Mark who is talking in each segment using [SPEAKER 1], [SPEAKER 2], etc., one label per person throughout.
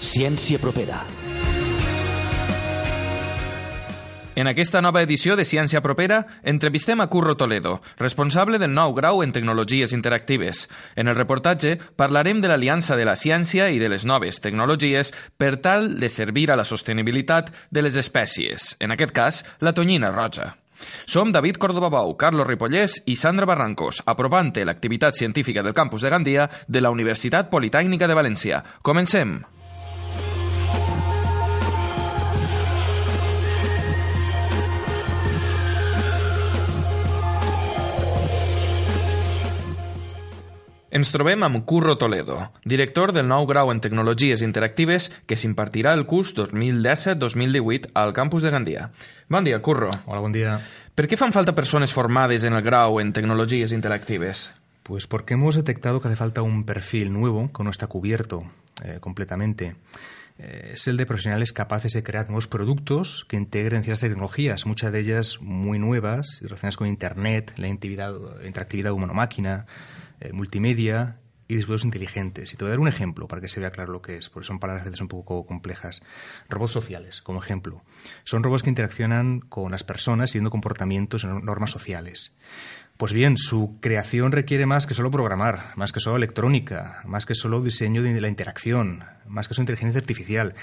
[SPEAKER 1] Ciència propera.
[SPEAKER 2] En aquesta nova edició de Ciència Propera entrevistem a Curro Toledo, responsable del nou grau en Tecnologies Interactives. En el reportatge parlarem de l'aliança de la ciència i de les noves tecnologies per tal de servir a la sostenibilitat de les espècies, en aquest cas, la tonyina roja. Som David Córdoba Bou, Carlos Ripollès i Sandra Barrancos, aprovant l'activitat científica del campus de Gandia de la Universitat Politècnica de València. Comencem! Ens trobem amb Curro Toledo, director del nou grau en Tecnologies Interactives que s'impartirà el curs 2017-2018 al campus de Gandia. Bon dia, Curro.
[SPEAKER 3] Hola, buen día.
[SPEAKER 2] ¿Per qué fan falta personas formadas en el grau en Tecnologías Interactives?
[SPEAKER 3] Pues porque hemos detectado que hace falta un perfil nuevo que no está cubierto eh, completamente. Eh, es el de profesionales capaces de crear nuevos productos que integren ciertas tecnologías, muchas de ellas muy nuevas relacionadas con Internet, la interactividad humano-máquina, eh, multimedia y dispositivos inteligentes. Y te voy a dar un ejemplo para que se vea claro lo que es, porque son palabras a veces un poco complejas. Robots sociales, como ejemplo. Son robots que interaccionan con las personas siguiendo comportamientos y normas sociales. Pues bien, su creación requiere más que solo programar, más que solo electrónica, más que solo diseño de la interacción, más que solo inteligencia artificial.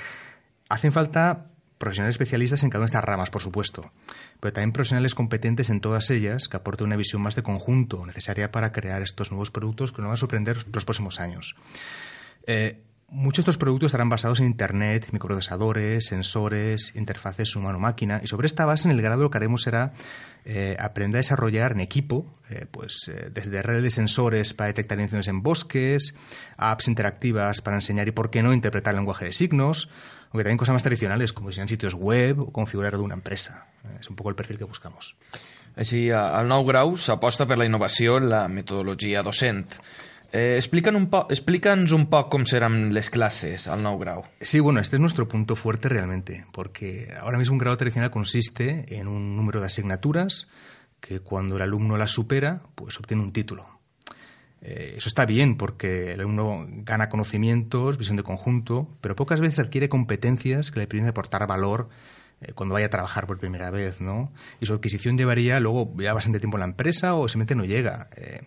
[SPEAKER 3] Hacen falta profesionales especialistas en cada una de estas ramas, por supuesto, pero también profesionales competentes en todas ellas que aporten una visión más de conjunto necesaria para crear estos nuevos productos que nos van a sorprender los próximos años. Eh, Muchos de estos productos estarán basados en Internet, microprocesadores, sensores, interfaces humano-máquina. Y sobre esta base, en el grado lo que haremos será eh, aprender a desarrollar en equipo, eh, pues eh, desde redes de sensores para detectar incendios en bosques, apps interactivas para enseñar y, por qué no, interpretar el lenguaje de signos, aunque también cosas más tradicionales como diseñar sitios web o configurar de una empresa. Es un poco el perfil que buscamos.
[SPEAKER 2] Així, al nou grau s'aposta per la innovació la metodologia docent. Eh, explican un po un poco cómo serán las clases al nou grau.
[SPEAKER 3] Sí, bueno, este es nuestro punto fuerte realmente, porque ahora mismo un grado tradicional consiste en un número de asignaturas que cuando el alumno las supera, pues obtiene un título. Eh, eso está bien porque el alumno gana conocimientos, visión de conjunto, pero pocas veces adquiere competencias que le permiten aportar valor cuando vaya a trabajar por primera vez, ¿no? Y su adquisición llevaría luego ya bastante tiempo en la empresa o simplemente no llega. Eh,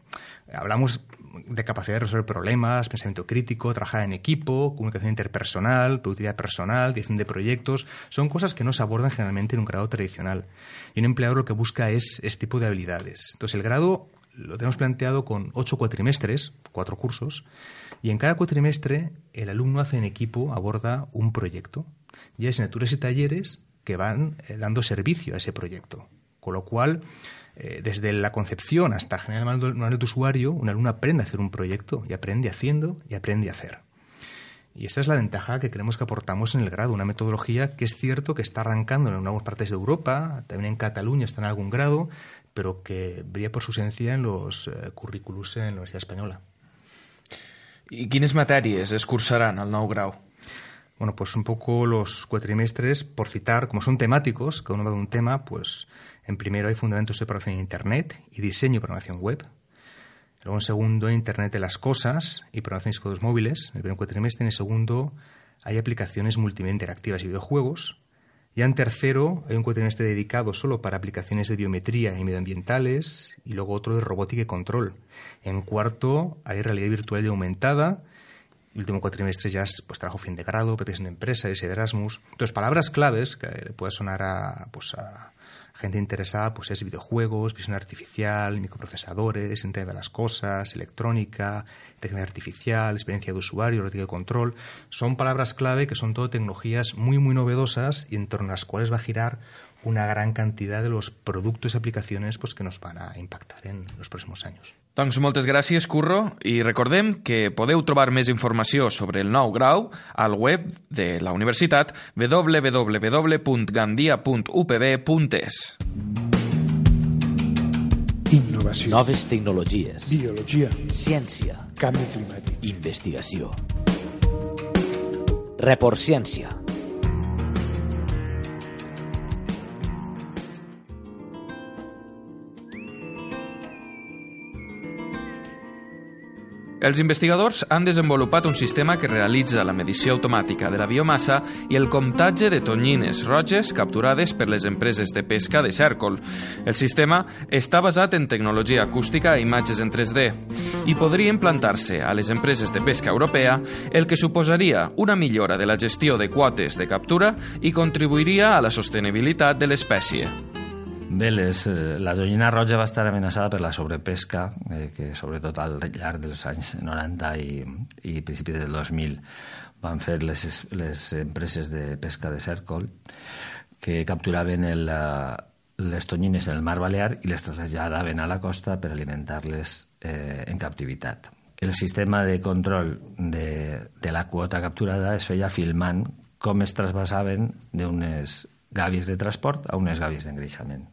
[SPEAKER 3] hablamos de capacidad de resolver problemas, pensamiento crítico, trabajar en equipo, comunicación interpersonal, productividad personal, dirección de proyectos, son cosas que no se abordan generalmente en un grado tradicional. Y un empleador lo que busca es este tipo de habilidades. Entonces, el grado lo tenemos planteado con ocho cuatrimestres, cuatro cursos, y en cada cuatrimestre el alumno hace en equipo, aborda un proyecto. Y hay asignaturas y talleres que van eh, dando servicio a ese proyecto. Con lo cual, eh, desde la concepción hasta generar el manual de usuario, un alumno aprende a hacer un proyecto y aprende haciendo y aprende a hacer. Y esa es la ventaja que creemos que aportamos en el grado, una metodología que es cierto que está arrancando en algunas partes de Europa, también en Cataluña está en algún grado, pero que brilla por su esencia en los eh, currículos en la Universidad Española.
[SPEAKER 2] ¿Y quiénes materias es cursarán al nou grau?
[SPEAKER 3] Bueno, pues un poco los cuatrimestres, por citar, como son temáticos, cada uno va de un tema, pues en primero hay fundamentos de programación en Internet y diseño y programación web. Luego en segundo, Internet de las cosas y programación de dispositivos móviles. En el primer cuatrimestre. En el segundo, hay aplicaciones multimedia interactivas y videojuegos. Ya en tercero hay un cuatrimestre dedicado solo para aplicaciones de biometría y medioambientales y luego otro de robótica y control. En cuarto hay realidad virtual y aumentada. El último cuatrimestre ya es pues, trabajo fin de grado, protección de empresa, de Erasmus. Entonces, palabras claves que le puede sonar a, pues, a gente interesada pues es videojuegos, visión artificial, microprocesadores, Internet de las cosas, electrónica, tecnología artificial, experiencia de usuario, robótica de control. Son palabras clave que son todo tecnologías muy, muy novedosas y en torno a las cuales va a girar una gran cantidad de los productos y aplicaciones pues, que nos van a impactar en los próximos años.
[SPEAKER 2] Doncs moltes gràcies, Curro, i recordem que podeu trobar més informació sobre el nou grau al web de la universitat www.gandia.upb.es.
[SPEAKER 1] Innovació. Noves tecnologies.
[SPEAKER 4] Biologia.
[SPEAKER 1] Ciència.
[SPEAKER 4] Canvi climàtic.
[SPEAKER 1] Investigació. Report Ciència.
[SPEAKER 2] Els investigadors han desenvolupat un sistema que realitza la medició automàtica de la biomassa i el comptatge de tonyines roges capturades per les empreses de pesca de cèrcol. El sistema està basat en tecnologia acústica i imatges en 3D i podria implantar-se a les empreses de pesca europea, el que suposaria una millora de la gestió de quotes de captura i contribuiria a la sostenibilitat de l'espècie.
[SPEAKER 4] Bé, les, eh, la tonyina roja va estar amenaçada per la sobrepesca, eh, que sobretot al llarg dels anys 90 i, i principis del 2000 van fer les, les empreses de pesca de cèrcol que capturaven el, les tonyines del mar Balear i les traslladaven a la costa per alimentar-les eh, en captivitat. El sistema de control de, de la quota capturada es feia filmant com es trasbasaven d'unes gàbies de transport a unes gàbies d'engreixament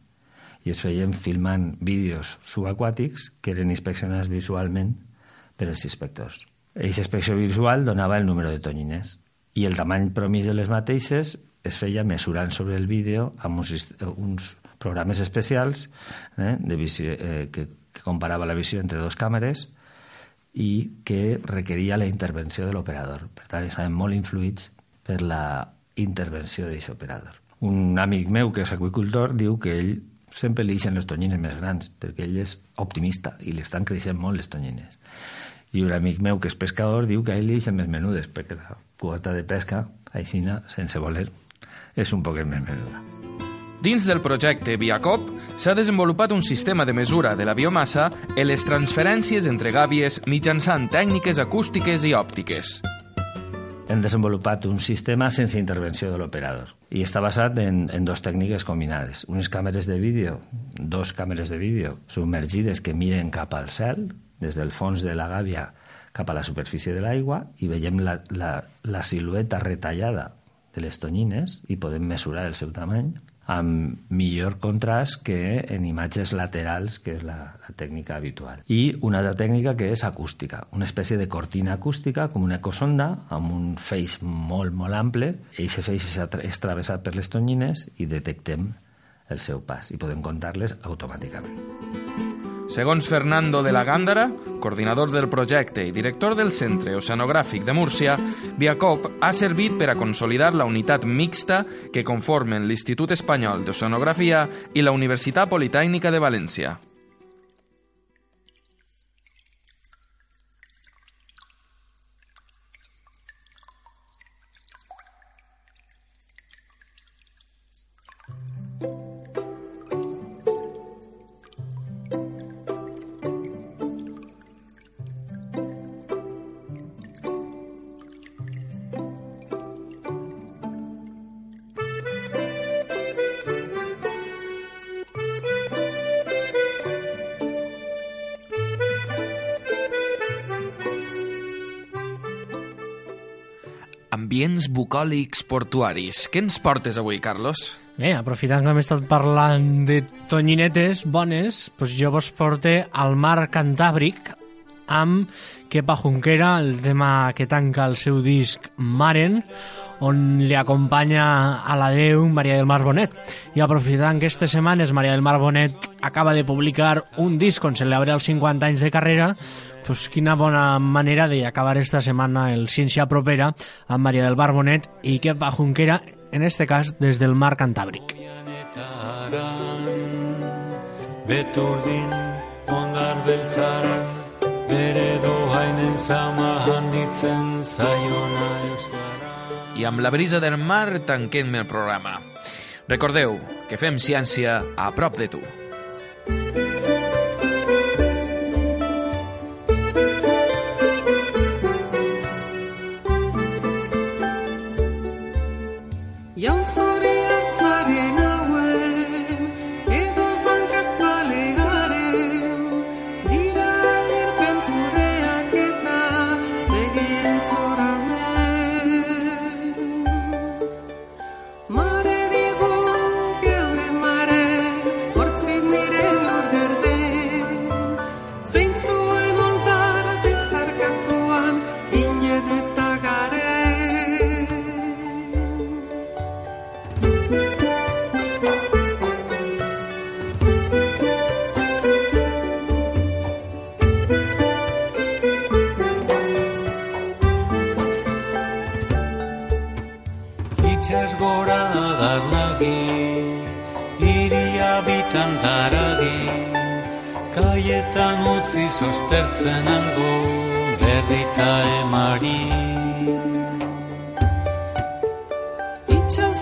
[SPEAKER 4] i es feien filmant vídeos subaquàtics que eren inspeccionats visualment per els inspectors. Aquesta inspecció visual donava el número de tonyines i el tamany promís de les mateixes es feia mesurant sobre el vídeo amb uns, uns programes especials eh, de visió, eh, que, que comparava la visió entre dos càmeres i que requeria la intervenció de l'operador. Per tant, estaven molt influïts per la intervenció d'aquest operador. Un amic meu que és aquicultor diu que ell sempre li deixen les tonyines més grans, perquè ell és optimista i li estan creixent molt les tonyines. I un amic meu que és pescador diu que a ell li deixen més menudes, perquè la quota de pesca, així, sense voler, és un poquet més menuda.
[SPEAKER 2] Dins del projecte Viacop s'ha desenvolupat un sistema de mesura de la biomassa en les transferències entre gàbies mitjançant tècniques acústiques i òptiques
[SPEAKER 4] hem desenvolupat un sistema sense intervenció de l'operador i està basat en, en dues tècniques combinades. Unes càmeres de vídeo, dos càmeres de vídeo submergides que miren cap al cel, des del fons de la gàbia cap a la superfície de l'aigua i veiem la, la, la silueta retallada de les tonyines i podem mesurar el seu tamany amb millor contrast que en imatges laterals, que és la, la tècnica habitual. I una altra tècnica que és acústica, una espècie de cortina acústica, com una ecosonda, amb un feix molt, molt ample, aquest feix és travessat per les tonyines i detectem el seu pas i podem comptar-les automàticament.
[SPEAKER 2] Segons Fernando de la Gándara, coordinador del projecte i director del Centre Oceanogràfic de Múrcia, Viacop ha servit per a consolidar la unitat mixta que conformen l'Institut Espanyol d'Oceanografia i la Universitat Politècnica de València. Ambients bucòlics portuaris. Què ens portes avui, Carlos?
[SPEAKER 5] Bé, aprofitant que hem estat parlant de tonyinetes bones, doncs jo vos porte al mar Cantàbric amb Kepa Junquera, el tema que tanca el seu disc Maren, on li acompanya a la Déu Maria del Mar Bonet. I aprofitant que aquestes setmanes Maria del Mar Bonet acaba de publicar un disc on celebra els 50 anys de carrera, pues quina bona manera d'acabar esta setmana el Ciència Propera amb Maria del Barbonet i Kepa Junquera, en este cas des del mar Cantàbric. Beturdin ondar beltzaran bere dohainen zama handitzen zaiona euskara.
[SPEAKER 2] I amb la brisa del mar tanquem el programa. Recordeu que fem ciència a prop de tu.
[SPEAKER 6] Itxas eragi Kaietan utzi sostertzen ango Berrita emari.
[SPEAKER 7] Itxaz